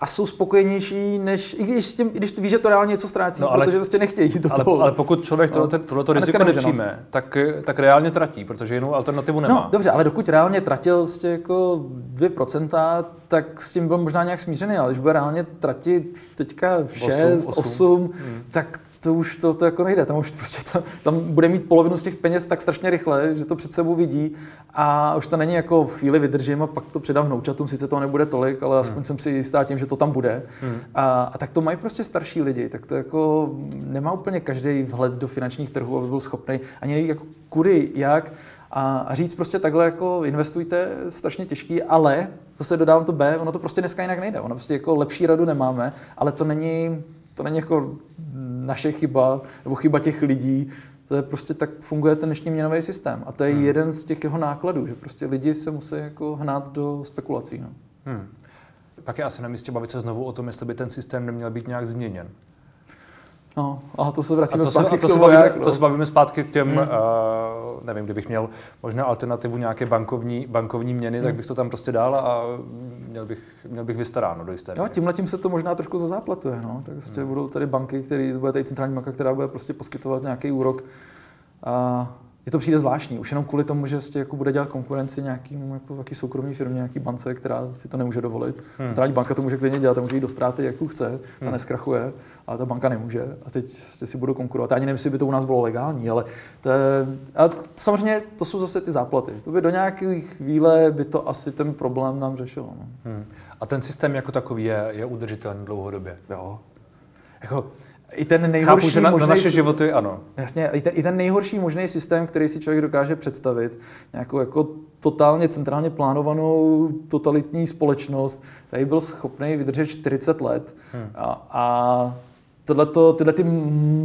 a jsou spokojenější, než i když, tím, i když víš, že to reálně něco ztrácí, no, ale, protože prostě nechtějí do ale, toho. Ale pokud člověk no. tohleto, tohleto riziko nepřijme, no. tak, tak reálně tratí, protože jinou alternativu nemá. No dobře, ale dokud reálně tratil prostě jako 2%, tak s tím byl možná nějak smířený, ale když bude reálně tratit teďka 6, 8, 8, 8 hmm. tak to už to, to jako nejde. Tam už prostě to, tam bude mít polovinu z těch peněz tak strašně rychle, že to před sebou vidí a už to není jako v chvíli vydržím a pak to předám vnoučatům, sice to nebude tolik, ale aspoň hmm. jsem si jistá tím, že to tam bude. Hmm. A, a, tak to mají prostě starší lidi, tak to jako nemá úplně každý vhled do finančních trhů, aby byl schopný ani neví jako kudy, jak. A, a říct prostě takhle jako investujte, strašně těžký, ale zase dodávám to B, ono to prostě dneska jinak nejde. Ono prostě jako lepší radu nemáme, ale to není, to není jako naše chyba nebo chyba těch lidí. To je prostě tak funguje ten dnešní měnový systém. A to je hmm. jeden z těch jeho nákladů, že prostě lidi se musí jako hnát do spekulací. No. Hmm. Pak je asi na místě bavit se znovu o tom, jestli by ten systém neměl být nějak změněn. No, a to se vracíme a to zpátky se, to, se bavíme, jak, no. to se bavíme zpátky k těm, hmm. uh, nevím, kdybych měl možná alternativu nějaké bankovní, bankovní měny, hmm. tak bych to tam prostě dal a měl bych, měl bych vystaráno do jisté Jo, tímhle tím se to možná trošku zazápletuje, no. Tak prostě hmm. budou tady banky, které, bude tady centrální banka, která bude prostě poskytovat nějaký úrok a je to přijde zvláštní. Už jenom kvůli tomu, že prostě jako bude dělat konkurenci nějakým jako, jaký soukromý firmě, nějaký bance, která si to nemůže dovolit. Hmm. Centrální banka to může klidně dělat, a může jít do ztráty, jak chce, ta hmm. neskrachuje, ale ta banka nemůže. A teď si budou konkurovat. Já ani nevím, jestli by to u nás bylo legální, ale to je, a to, samozřejmě to jsou zase ty záplaty. To by do nějaké chvíle by to asi ten problém nám řešilo. No. Hmm. A ten systém jako takový je, je udržitelný dlouhodobě? Jo. Jako, i ten nejhorší Chápu, že na, možný, na naše životy ano. Jasně, i ten, i ten nejhorší možný systém, který si člověk dokáže představit, nějakou jako totálně centrálně plánovanou totalitní společnost, tady byl schopný vydržet 40 let hmm. a, a tohleto, tyhle ty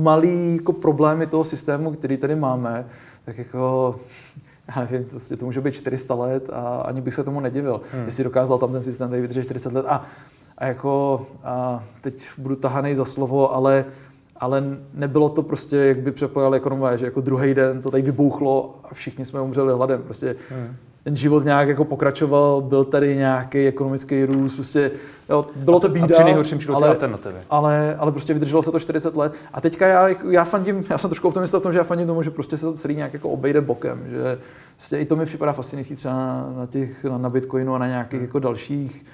malé jako problémy toho systému, který tady máme, tak jako já nevím, to, to může být 400 let a ani bych se tomu nedivil, hmm. jestli dokázal tam ten systém tady vydržet 40 let. A a jako, a teď budu tahaný za slovo, ale, ale nebylo to prostě, jak by předpokládali ekonomové, že jako druhý den to tady vybouchlo a všichni jsme umřeli hladem. Prostě hmm. ten život nějak jako pokračoval, byl tady nějaký ekonomický růst, prostě jo, bylo to bída. A při nejhorším ale, alternativy. Ale, ale prostě vydrželo se to 40 let. A teďka já, já fandím, já jsem trošku optimista v tom, že já fandím tomu, že prostě se to celý nějak jako obejde bokem, že prostě i to mi připadá fascinující třeba na, na těch, na, na Bitcoinu a na nějakých hmm. jako dalších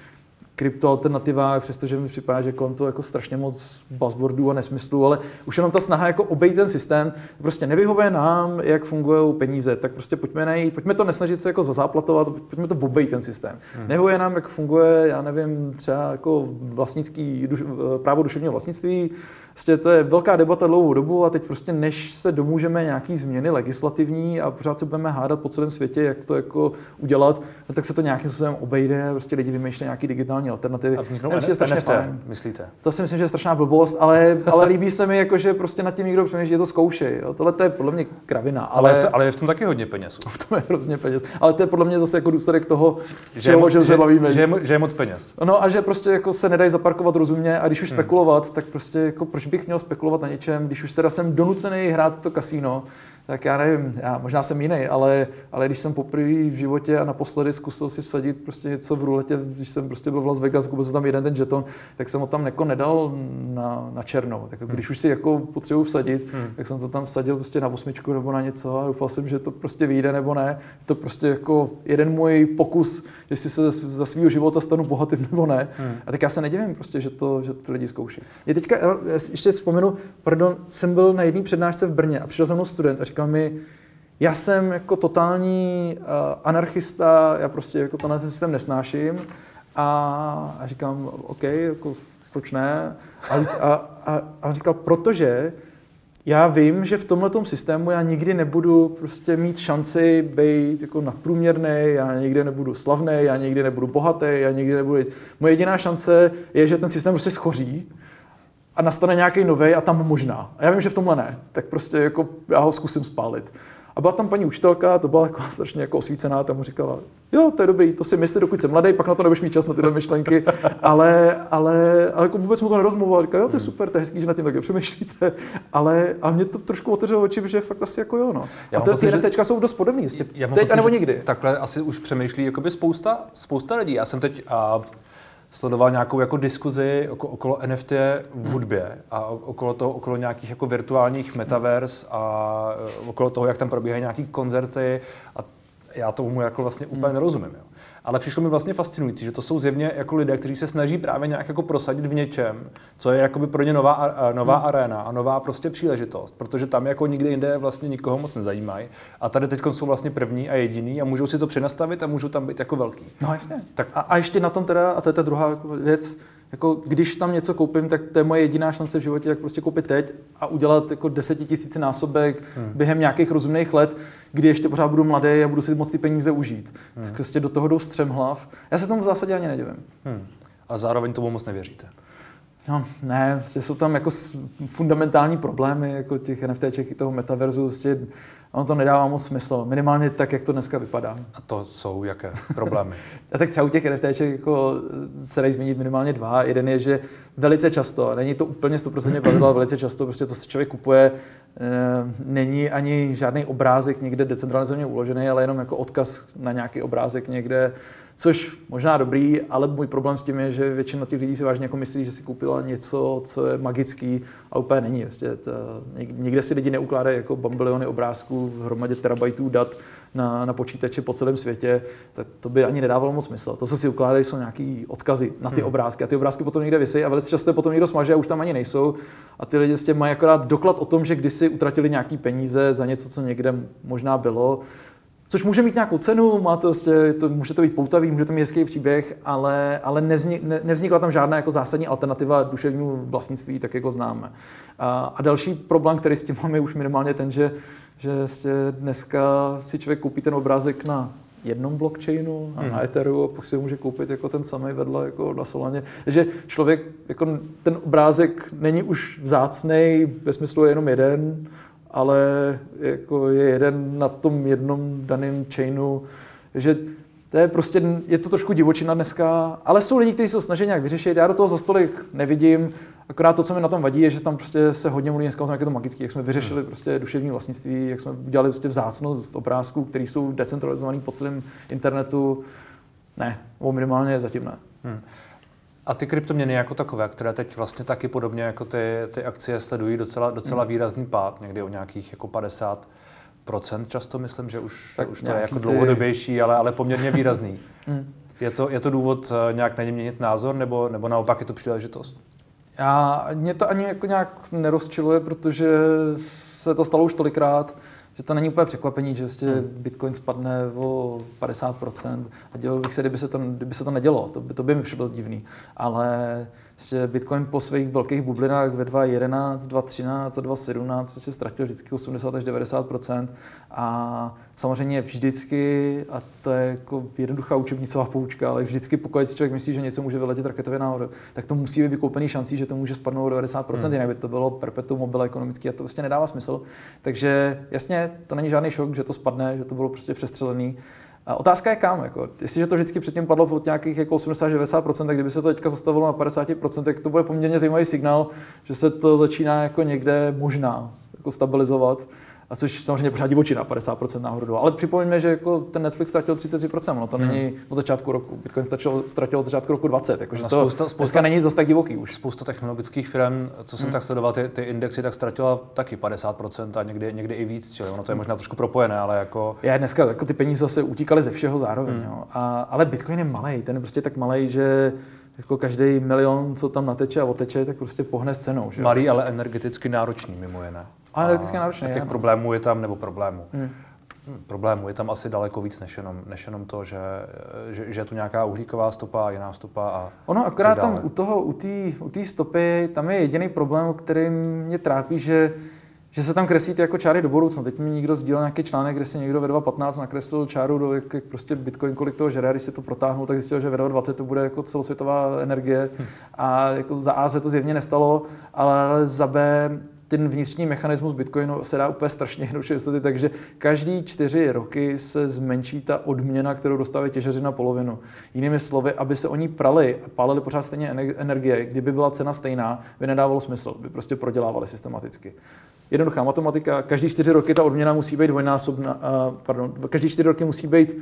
kryptoalternativách, přestože mi připadá, že kolem toho jako strašně moc buzzwordů a nesmyslů, ale už jenom ta snaha jako obejít ten systém, prostě nevyhovuje nám, jak fungují peníze, tak prostě pojďme najít, pojďme to nesnažit se jako zazáplatovat, pojďme to obejít ten systém. Hmm. Nevyhovuje nám, jak funguje, já nevím, třeba jako vlastnický, duš, právo duševního vlastnictví, prostě to je velká debata dlouhou dobu a teď prostě než se domůžeme nějaký změny legislativní a pořád se budeme hádat po celém světě, jak to jako udělat, no tak se to nějakým způsobem obejde, prostě lidi vymýšlejí nějaký digitální alternativy. A vzniknou NFT, strašně fajn. myslíte? To si myslím, že je strašná blbost, ale, ale líbí se mi, jako, že prostě nad tím někdo přemýšlí, že to zkoušej. Jo. Tohle to je podle mě kravina. Ale, ale, je, to, ale je v tom taky hodně peněz. V tom je hrozně peněz. Ale to je podle mě zase jako důsledek toho, že, čeho, že, se bavíme. Že, že, je moc peněz. No a že prostě jako se nedají zaparkovat rozumně a když už hmm. spekulovat, tak prostě jako proč bych měl spekulovat na něčem, když už teda jsem donucený hrát to kasíno, tak já nevím, já možná jsem jiný, ale, ale když jsem poprvé v životě a naposledy zkusil si vsadit prostě něco v ruletě, když jsem prostě byl v Las Vegas, koupil jsem tam jeden ten žeton, tak jsem ho tam jako nedal na, na černo. Tak když hmm. už si jako potřebuji vsadit, hmm. tak jsem to tam vsadil prostě na osmičku nebo na něco a doufal jsem, že to prostě vyjde nebo ne. Je to prostě jako jeden můj pokus, jestli se za svého života stanu bohatým nebo ne. Hmm. A tak já se nedivím prostě, že to, že to lidi zkouší. Je teďka, ještě vzpomenu, pardon, jsem byl na jedné přednášce v Brně a přišel za mnou student a říkal mi, já jsem jako totální uh, anarchista, já prostě jako tenhle systém nesnáším a, a říkám, OK, jako, proč ne? A, a, a, a on říkal, protože já vím, že v tomhle systému já nikdy nebudu prostě mít šanci být jako nadprůměrný, já nikdy nebudu slavný, já nikdy nebudu bohatý, já nikdy nebudu... Moje jediná šance je, že ten systém prostě schoří a nastane nějaký nový a tam možná. A já vím, že v tomhle ne, tak prostě jako já ho zkusím spálit. A byla tam paní učitelka, to byla jako strašně jako osvícená, tam mu říkala, jo, to je dobrý, to si myslí, dokud jsem mladý, pak na to nebudeš mít čas na tyhle myšlenky, ale, ale, ale jako vůbec mu to nerozmluval, říkal, jo, to je super, to je hezký, že na tím také přemýšlíte, ale, ale mě to trošku otevřelo oči, že fakt asi jako jo, no. Já a to, ty teďka jsou dost podobný, jistě. teď pocit, nebo nikdy. Takhle asi už přemýšlí jakoby spousta, spousta lidí. Já jsem teď a sledoval nějakou jako diskuzi okolo NFT v hudbě a okolo toho, okolo nějakých jako virtuálních metavers a e, okolo toho, jak tam probíhají nějaký koncerty a já tomu jako vlastně úplně hmm. nerozumím. Jo. Ale přišlo mi vlastně fascinující, že to jsou zjevně jako lidé, kteří se snaží právě nějak jako prosadit v něčem, co je jakoby pro ně nová, nová hmm. arena a nová prostě příležitost, protože tam jako nikde jinde vlastně nikoho moc nezajímají. A tady teď jsou vlastně první a jediný a můžou si to přenastavit a můžou tam být jako velký. No jasně. Tak a, a ještě na tom teda, a to je ta druhá jako věc, jako když tam něco koupím, tak to je moje jediná šance v životě, jak prostě koupit teď a udělat jako desetitisíci násobek hmm. během nějakých rozumných let, kdy ještě pořád budu mladý a budu si moc ty peníze užít. Hmm. Tak prostě do toho jdou střemhlav. Já se tomu v zásadě ani nedivím. Hmm. A zároveň tomu moc nevěříte. No, ne, prostě jsou tam jako fundamentální problémy, jako těch NFTček i toho metaverzu, prostě ono to nedává moc smysl, minimálně tak, jak to dneska vypadá. A to jsou jaké problémy? a tak třeba u těch NFTček jako se dají zmínit minimálně dva. Jeden je, že velice často, není to úplně 100% pravidlo, ale velice často prostě to, co člověk kupuje, eh, není ani žádný obrázek někde decentralizovaně uložený, ale jenom jako odkaz na nějaký obrázek někde Což možná dobrý, ale můj problém s tím je, že většina těch lidí si vážně jako myslí, že si koupila něco, co je magický a úplně není. Vlastně to, nikde si lidi neukládají jako bambiliony obrázků v hromadě terabajtů dat na, na počítači po celém světě, tak to by ani nedávalo moc smysl. To, co si ukládají, jsou nějaký odkazy na ty hmm. obrázky a ty obrázky potom někde vysí a velice často je potom někdo smaže a už tam ani nejsou a ty lidi s tím mají akorát doklad o tom, že kdysi utratili nějaký peníze za něco, co někde možná bylo, Což může mít nějakou cenu, má to, vlastně, to, může to být poutavý, může to mít hezký příběh, ale, ale nezni, ne, nevznikla tam žádná jako zásadní alternativa duševnímu vlastnictví, tak jako známe. A, a další problém, který s tím máme, je už minimálně ten, že, že vlastně dneska si člověk koupí ten obrázek na jednom blockchainu a hmm. na Etheru a pak si ho může koupit jako ten samý vedle jako na Solaně. Takže člověk, jako ten obrázek není už vzácný, ve smyslu je jenom jeden, ale jako je jeden na tom jednom daném chainu, že to je prostě, je to trošku divočina dneska, ale jsou lidi, kteří se snaží nějak vyřešit, já do toho za stolik nevidím, akorát to, co mi na tom vadí, je, že tam prostě se hodně mluví dneska o tom, jak je to magický, jak jsme vyřešili prostě duševní vlastnictví, jak jsme udělali prostě vzácnost obrázků, které jsou decentralizované po celém internetu. Ne, o minimálně zatím ne. Hmm. A ty kryptoměny jako takové, které teď vlastně taky podobně jako ty, ty akcie sledují docela, docela hmm. výrazný pád, někdy o nějakých jako 50 procent často myslím, že už, tak už to je jako ty... dlouhodobější, ale, ale poměrně výrazný. hmm. je, to, je to důvod eh, nějak na ně měnit názor, nebo, nebo naopak je to příležitost? Já, mě to ani jako nějak nerozčiluje, protože se to stalo už tolikrát, že to není úplně překvapení, že vlastně hmm. Bitcoin spadne o 50% a dělal bych se, kdyby se to, kdyby se to nedělo, to by, to by mi přišlo divný. Ale Prostě Bitcoin po svých velkých bublinách ve 2.11, 2.13 a 2.17 prostě ztratil vždycky 80 až 90% a samozřejmě vždycky, a to je jako jednoduchá učebnicová poučka, ale vždycky pokud si člověk myslí, že něco může vyletět raketově nahoru, tak to musí být vykoupený šancí, že to může spadnout o 90 hmm. jinak by to bylo perpetuum mobile ekonomický a to prostě nedává smysl. Takže jasně, to není žádný šok, že to spadne, že to bylo prostě přestřelený. A otázka je kam. Jako. Jestliže to vždycky předtím padlo pod nějakých jako 80-90%, tak kdyby se to teďka zastavilo na 50%, tak to bude poměrně zajímavý signál, že se to začíná jako někde možná jako stabilizovat. A což samozřejmě pořád divočina, 50% nahoru dolů. Ale připomeňme, že jako ten Netflix ztratil 33%, no to hmm. není od začátku roku. Bitcoin ztratil, ztratil od začátku roku 20, jakože to spousta, spousta, není zase tak divoký už. Spousta technologických firm, co jsem hmm. tak sledoval, ty, ty indexy, tak ztratila taky 50% a někdy, někdy i víc, čili ono to je možná trošku propojené, ale jako... Já dneska jako ty peníze zase utíkaly ze všeho zároveň, hmm. jo. A, ale Bitcoin je malý, ten je prostě tak malý, že jako každý milion, co tam nateče a oteče, tak prostě pohne s cenou. Že? Malý, ale energeticky náročný mimo jiné. A energeticky náročný. A těch problémů je tam, nebo problémů. Hmm. Problémů je tam asi daleko víc než jenom, než jenom to, že, že, že je tu nějaká uhlíková stopa a jiná stopa. A ono akorát tam u toho, u té u stopy, tam je jediný problém, který mě trápí, že že se tam kreslí ty jako čáry do budoucna. Teď mi někdo sdílel nějaký článek, kde si někdo ve 2.15 nakreslil čáru do jak, jak prostě Bitcoin, kolik toho žere, když se to protáhnul, tak zjistil, že ve 2.20 to bude jako celosvětová energie. Hm. A jako za A se to zjevně nestalo, ale za B ten vnitřní mechanismus Bitcoinu se dá úplně strašně jednoduše vysvětlit, takže každý čtyři roky se zmenší ta odměna, kterou dostávají těžeři na polovinu. Jinými slovy, aby se oni prali a pálili pořád stejně energie, kdyby byla cena stejná, by nedávalo smysl, by prostě prodělávali systematicky. Jednoduchá matematika, každý čtyři roky ta odměna musí být dvojnásobná, uh, pardon, každý čtyři roky musí být uh,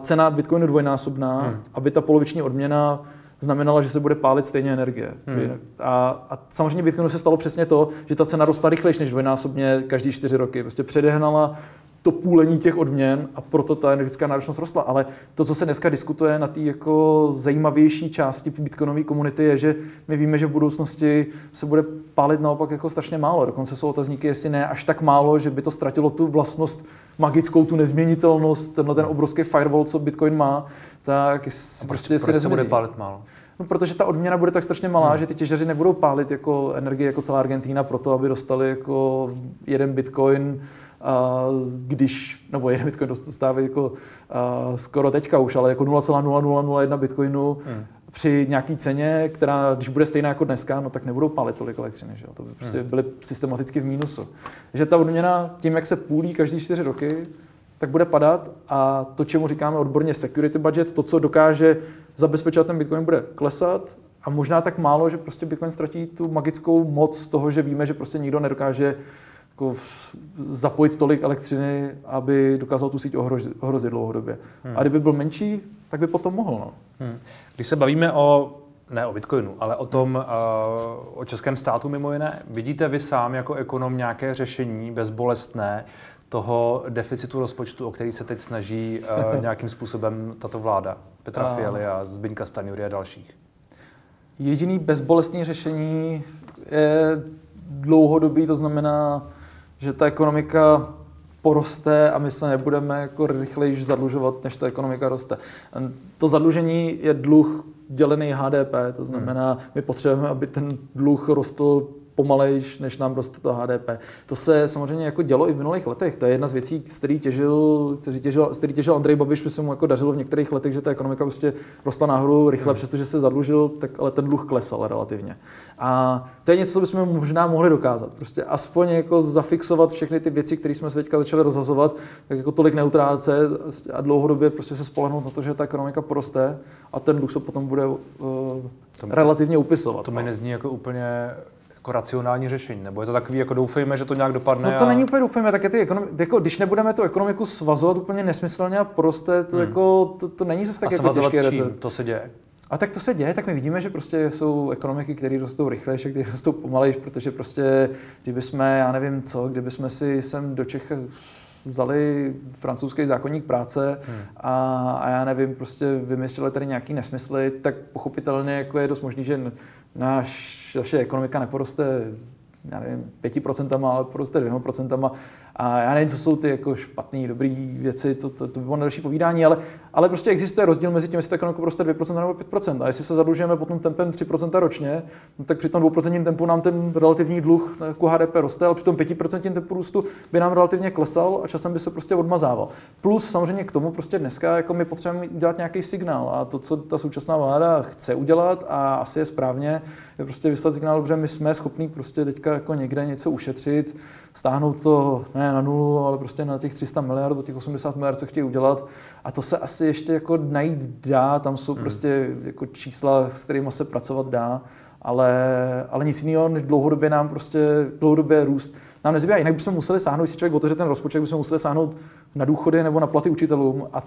cena Bitcoinu dvojnásobná, hmm. aby ta poloviční odměna znamenala, že se bude pálit stejně energie. Hmm. A, a samozřejmě Bitcoinu se stalo přesně to, že ta cena rostla rychlejší než dvojnásobně každý čtyři roky. Prostě předehnala to půlení těch odměn a proto ta energetická náročnost rostla. Ale to, co se dneska diskutuje na té jako zajímavější části bitcoinové komunity, je, že my víme, že v budoucnosti se bude pálit naopak jako strašně málo. Dokonce jsou otazníky, jestli ne až tak málo, že by to ztratilo tu vlastnost magickou, tu nezměnitelnost, tenhle ten obrovský firewall, co Bitcoin má, tak prostě si se bude pálit málo? No, protože ta odměna bude tak strašně malá, hmm. že ty těžaři nebudou pálit jako energii jako celá Argentína proto, aby dostali jako jeden bitcoin a když, nebo jeden bitcoin dostávají jako a, skoro teďka už, ale jako 0,0001 bitcoinu hmm. Při nějaký ceně, která, když bude stejná jako dneska, no tak nebudou palit tolik elektřiny, že jo? to by prostě hmm. byly systematicky v mínusu. Takže ta odměna tím, jak se půlí každý čtyři roky, tak bude padat a to, čemu říkáme odborně security budget, to, co dokáže zabezpečovat ten Bitcoin, bude klesat a možná tak málo, že prostě Bitcoin ztratí tu magickou moc z toho, že víme, že prostě nikdo nedokáže jako zapojit tolik elektřiny, aby dokázal tu síť ohrozit, ohrozit dlouhodobě. Hmm. A kdyby byl menší, tak by potom mohl. No. Hmm. Když se bavíme o ne o Bitcoinu, ale o tom, uh, o českém státu mimo jiné. Vidíte vy sám jako ekonom nějaké řešení bezbolestné toho deficitu rozpočtu, o který se teď snaží uh, nějakým způsobem tato vláda? Petra Fialy a Zbyňka Stanjury a dalších. Jediný bezbolestný řešení je dlouhodobý, to znamená že ta ekonomika poroste a my se nebudeme jako rychleji zadlužovat, než ta ekonomika roste. To zadlužení je dluh dělený HDP, to znamená, my potřebujeme, aby ten dluh rostl pomalejš, než nám roste to HDP. To se samozřejmě jako dělo i v minulých letech. To je jedna z věcí, z který těžil, který těžil, který těžil Andrej Babiš, že se mu jako dařilo v některých letech, že ta ekonomika prostě rostla nahoru rychle, hmm. přestože se zadlužil, tak ale ten dluh klesal relativně. A to je něco, co bychom možná mohli dokázat. Prostě aspoň jako zafixovat všechny ty věci, které jsme se teďka začali rozhazovat, tak jako tolik neutráce a dlouhodobě prostě se spolehnout na to, že ta ekonomika poroste a ten dluh se potom bude uh, relativně upisovat. To mi nezní jako úplně jako racionální řešení? Nebo je to takový, jako doufejme, že to nějak dopadne? No to a... není úplně doufejme, tak je ty ekonomi- jako, když nebudeme tu ekonomiku svazovat úplně nesmyslně a poroste, to, hmm. jako, to, to není zase tak a jako těžké recept. To se děje? A tak to se děje, tak my vidíme, že prostě jsou ekonomiky, které rostou rychlejší, které rostou pomalejší, protože prostě, kdyby jsme, já nevím co, kdyby jsme si sem do Čech vzali francouzský zákonník práce hmm. a, a já nevím, prostě vymysleli tady nějaký nesmysly, tak pochopitelně jako je dost možný, že náš, naše ekonomika neporoste já nevím, 5%, ale poroste 2%. A já nevím, co jsou ty jako špatné, dobré věci, to, to, to by bylo další povídání, ale, ale prostě existuje rozdíl mezi tím, jestli ta ekonomika poroste 2% nebo 5%. A jestli se zadlužujeme potom tempem 3% ročně, no tak při tom 2% tempu nám ten relativní dluh jako HDP roste, ale při tom 5% tempu růstu by nám relativně klesal a časem by se prostě odmazával. Plus samozřejmě k tomu prostě dneska jako my potřebujeme dělat nějaký signál a to, co ta současná vláda chce udělat a asi je správně, je prostě vyslat signál, že my jsme schopní prostě teďka jako někde něco ušetřit, stáhnout to ne na nulu, ale prostě na těch 300 miliard, těch 80 miliard, co chtějí udělat. A to se asi ještě jako najít dá, tam jsou hmm. prostě jako čísla, s kterými se pracovat dá. ale, ale nic jiného, než dlouhodobě nám prostě, dlouhodobě růst nám nezbývá. Jinak bychom museli sáhnout, když si člověk otevře ten rozpočet, bychom museli sáhnout na důchody nebo na platy učitelům a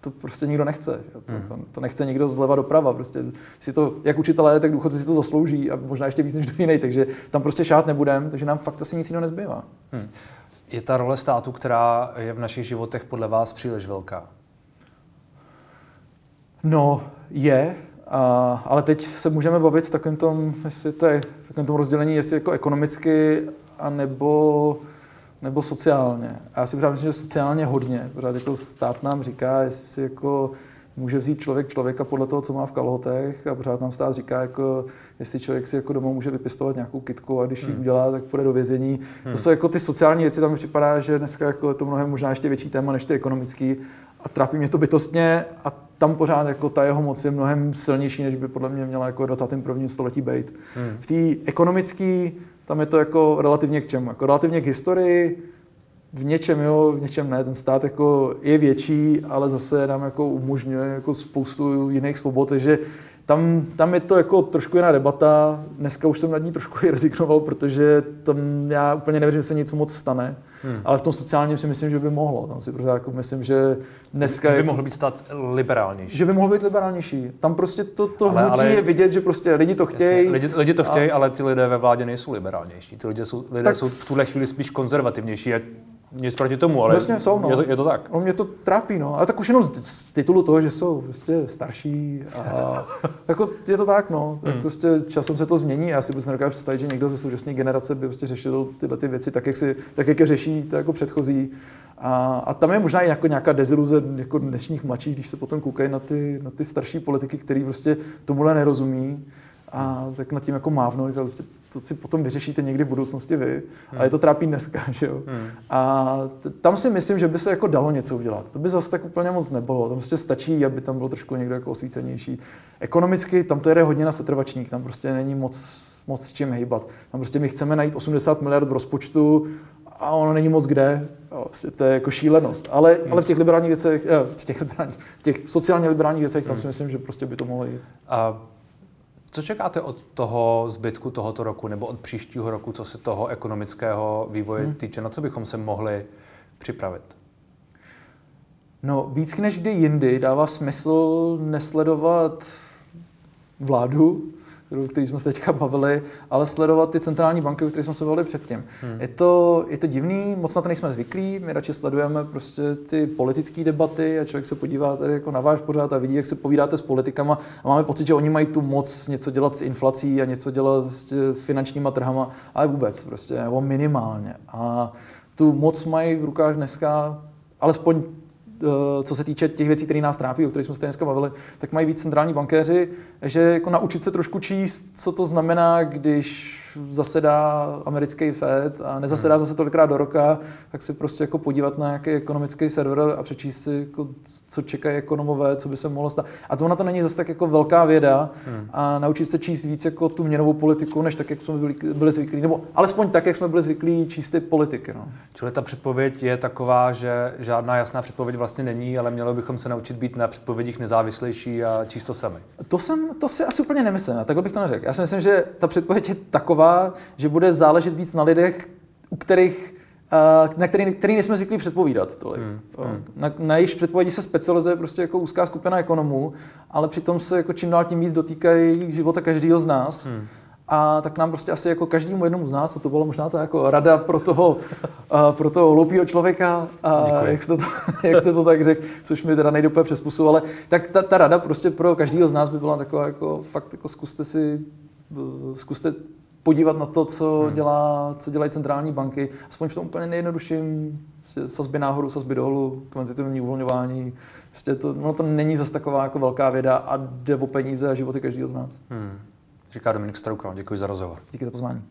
to prostě nikdo nechce. To, to, to, nechce nikdo zleva doprava. Prostě si to, jak učitelé, tak důchodci si to zaslouží a možná ještě víc než do jiný, takže tam prostě šát nebudem, takže nám fakt asi nic jiného nezbývá. Hmm. Je ta role státu, která je v našich životech podle vás příliš velká? No, je, a, ale teď se můžeme bavit v takovém tom, jestli to je, v takovém tom rozdělení, jestli jako ekonomicky, anebo nebo sociálně. A já si myslím, že sociálně hodně. Pořád jako stát nám říká, jestli si jako může vzít člověk člověka podle toho, co má v kalhotech a pořád nám stát říká, jako, jestli člověk si jako doma může vypěstovat nějakou kitku a když ji hmm. udělá, tak půjde do vězení. Hmm. To jsou jako ty sociální věci, tam mi připadá, že dneska jako je to mnohem možná ještě větší téma než ty ekonomický a trápí mě to bytostně a tam pořád jako ta jeho moc je mnohem silnější, než by podle mě měla jako 21. století být. Hmm. V té ekonomické tam je to jako relativně k čemu? Jako relativně k historii, v něčem jo, v něčem ne. Ten stát jako je větší, ale zase nám jako umožňuje jako spoustu jiných svobod, takže tam, tam je to jako trošku jiná debata. Dneska už jsem nad ní trošku i rezignoval, protože tam já úplně nevěřím, že se něco moc stane. Hmm. Ale v tom sociálním si myslím, že by mohlo. Tam si prostě jako myslím, že dneska... Že by mohl být stát liberálnější. Že by mohl být liberálnější. Tam prostě to, to ale, hnutí ale, je vidět, že prostě lidi to chtějí. Lidi, lidi to chtějí, a... ale ty lidé ve vládě nejsou liberálnější. Ty lidé jsou, lidé tak... jsou v tuhle chvíli spíš konzervativnější. A nic proti tomu, ale Vlastně jsou, no. je, to, je to tak. No, mě to trápí, no. Ale tak už jenom z, z titulu toho, že jsou prostě starší a jako je to tak, no. Tak hmm. prostě časem se to změní. Já si vůbec nedokážu představit, že někdo ze současné generace by prostě řešil tyhle ty věci tak, jak, si, tak, jak je řeší to jako předchozí. A, a tam je možná i jako nějaká deziluze jako dnešních mladších, když se potom koukají na ty, na ty starší politiky, který prostě tomuhle nerozumí a tak nad tím jako mávnou, prostě to si potom vyřešíte někdy v budoucnosti vy, hmm. ale je to trápí dneska, že jo. Hmm. A t- tam si myslím, že by se jako dalo něco udělat. To by zase tak úplně moc nebylo. Tam prostě stačí, aby tam bylo trošku někdo jako osvícenější. Ekonomicky tam to jede hodně na setrvačník, tam prostě není moc, moc s čím hejbat. Tam prostě my chceme najít 80 miliard v rozpočtu a ono není moc kde. Vlastně to je jako šílenost. Ale, hmm. ale v těch liberálních věcech, eh, v těch, liberálních, v těch sociálně liberálních věcech, tam hmm. si myslím, že prostě by to mohlo jít. A co čekáte od toho zbytku tohoto roku nebo od příštího roku, co se toho ekonomického vývoje hmm. týče? Na co bychom se mohli připravit? No, víc než kdy jindy dává smysl nesledovat vládu, kterou, který jsme se teďka bavili, ale sledovat ty centrální banky, o kterých jsme se bavili předtím. Hmm. Je, to, je to divný, moc na to nejsme zvyklí, my radši sledujeme prostě ty politické debaty a člověk se podívá tady jako na váš pořád a vidí, jak se povídáte s politikama a máme pocit, že oni mají tu moc něco dělat s inflací a něco dělat s, s finančníma trhama, ale vůbec prostě, nebo minimálně. A tu moc mají v rukách dneska alespoň co se týče těch věcí, které nás trápí, o kterých jsme se dneska bavili, tak mají víc centrální bankéři, že jako naučit se trošku číst, co to znamená, když zasedá americký Fed a nezasedá hmm. zase tolikrát do roka, tak si prostě jako podívat na nějaký ekonomický server a přečíst si, jako, co čekají ekonomové, co by se mohlo stát. A to na to není zase tak jako velká věda hmm. a naučit se číst víc jako tu měnovou politiku, než tak, jak jsme byli, byli zvyklí, nebo alespoň tak, jak jsme byli zvyklí číst ty politiky. No. Čili ta předpověď je taková, že žádná jasná předpověď vlastně není, ale mělo bychom se naučit být na předpovědích nezávislejší a číst to sami. To, jsem, to si asi úplně nemyslím, takhle bych to neřekl. Já si myslím, že ta předpověď je taková, taková, že bude záležet víc na lidech, u kterých eh, na který, který nejsme zvyklí předpovídat tolik. Hmm, hmm. Na, na jejich předpovědi se specializuje prostě jako úzká skupina ekonomů, ale přitom se jako čím dál tím víc dotýkají života každého z nás. Hmm. A tak nám prostě asi jako každému jednomu z nás, a to bylo možná ta jako rada pro toho, uh, pro toho hloupého člověka, uh, jak, jste to, jak jste to tak řekl, což mi teda nejde úplně přes pusu, ale tak ta, ta rada prostě pro každého z nás by byla taková jako fakt jako zkuste si, uh, zkuste podívat na to, co, hmm. dělá, co dělají centrální banky, aspoň v tom úplně nejjednodušším, prostě sazby nahoru, sazby dolů, kvantitativní uvolňování. Prostě to, no to není zase taková jako velká věda a jde o peníze a životy každého z nás. Hmm. Říká Dominik Stroukal. Děkuji za rozhovor. Díky za pozvání.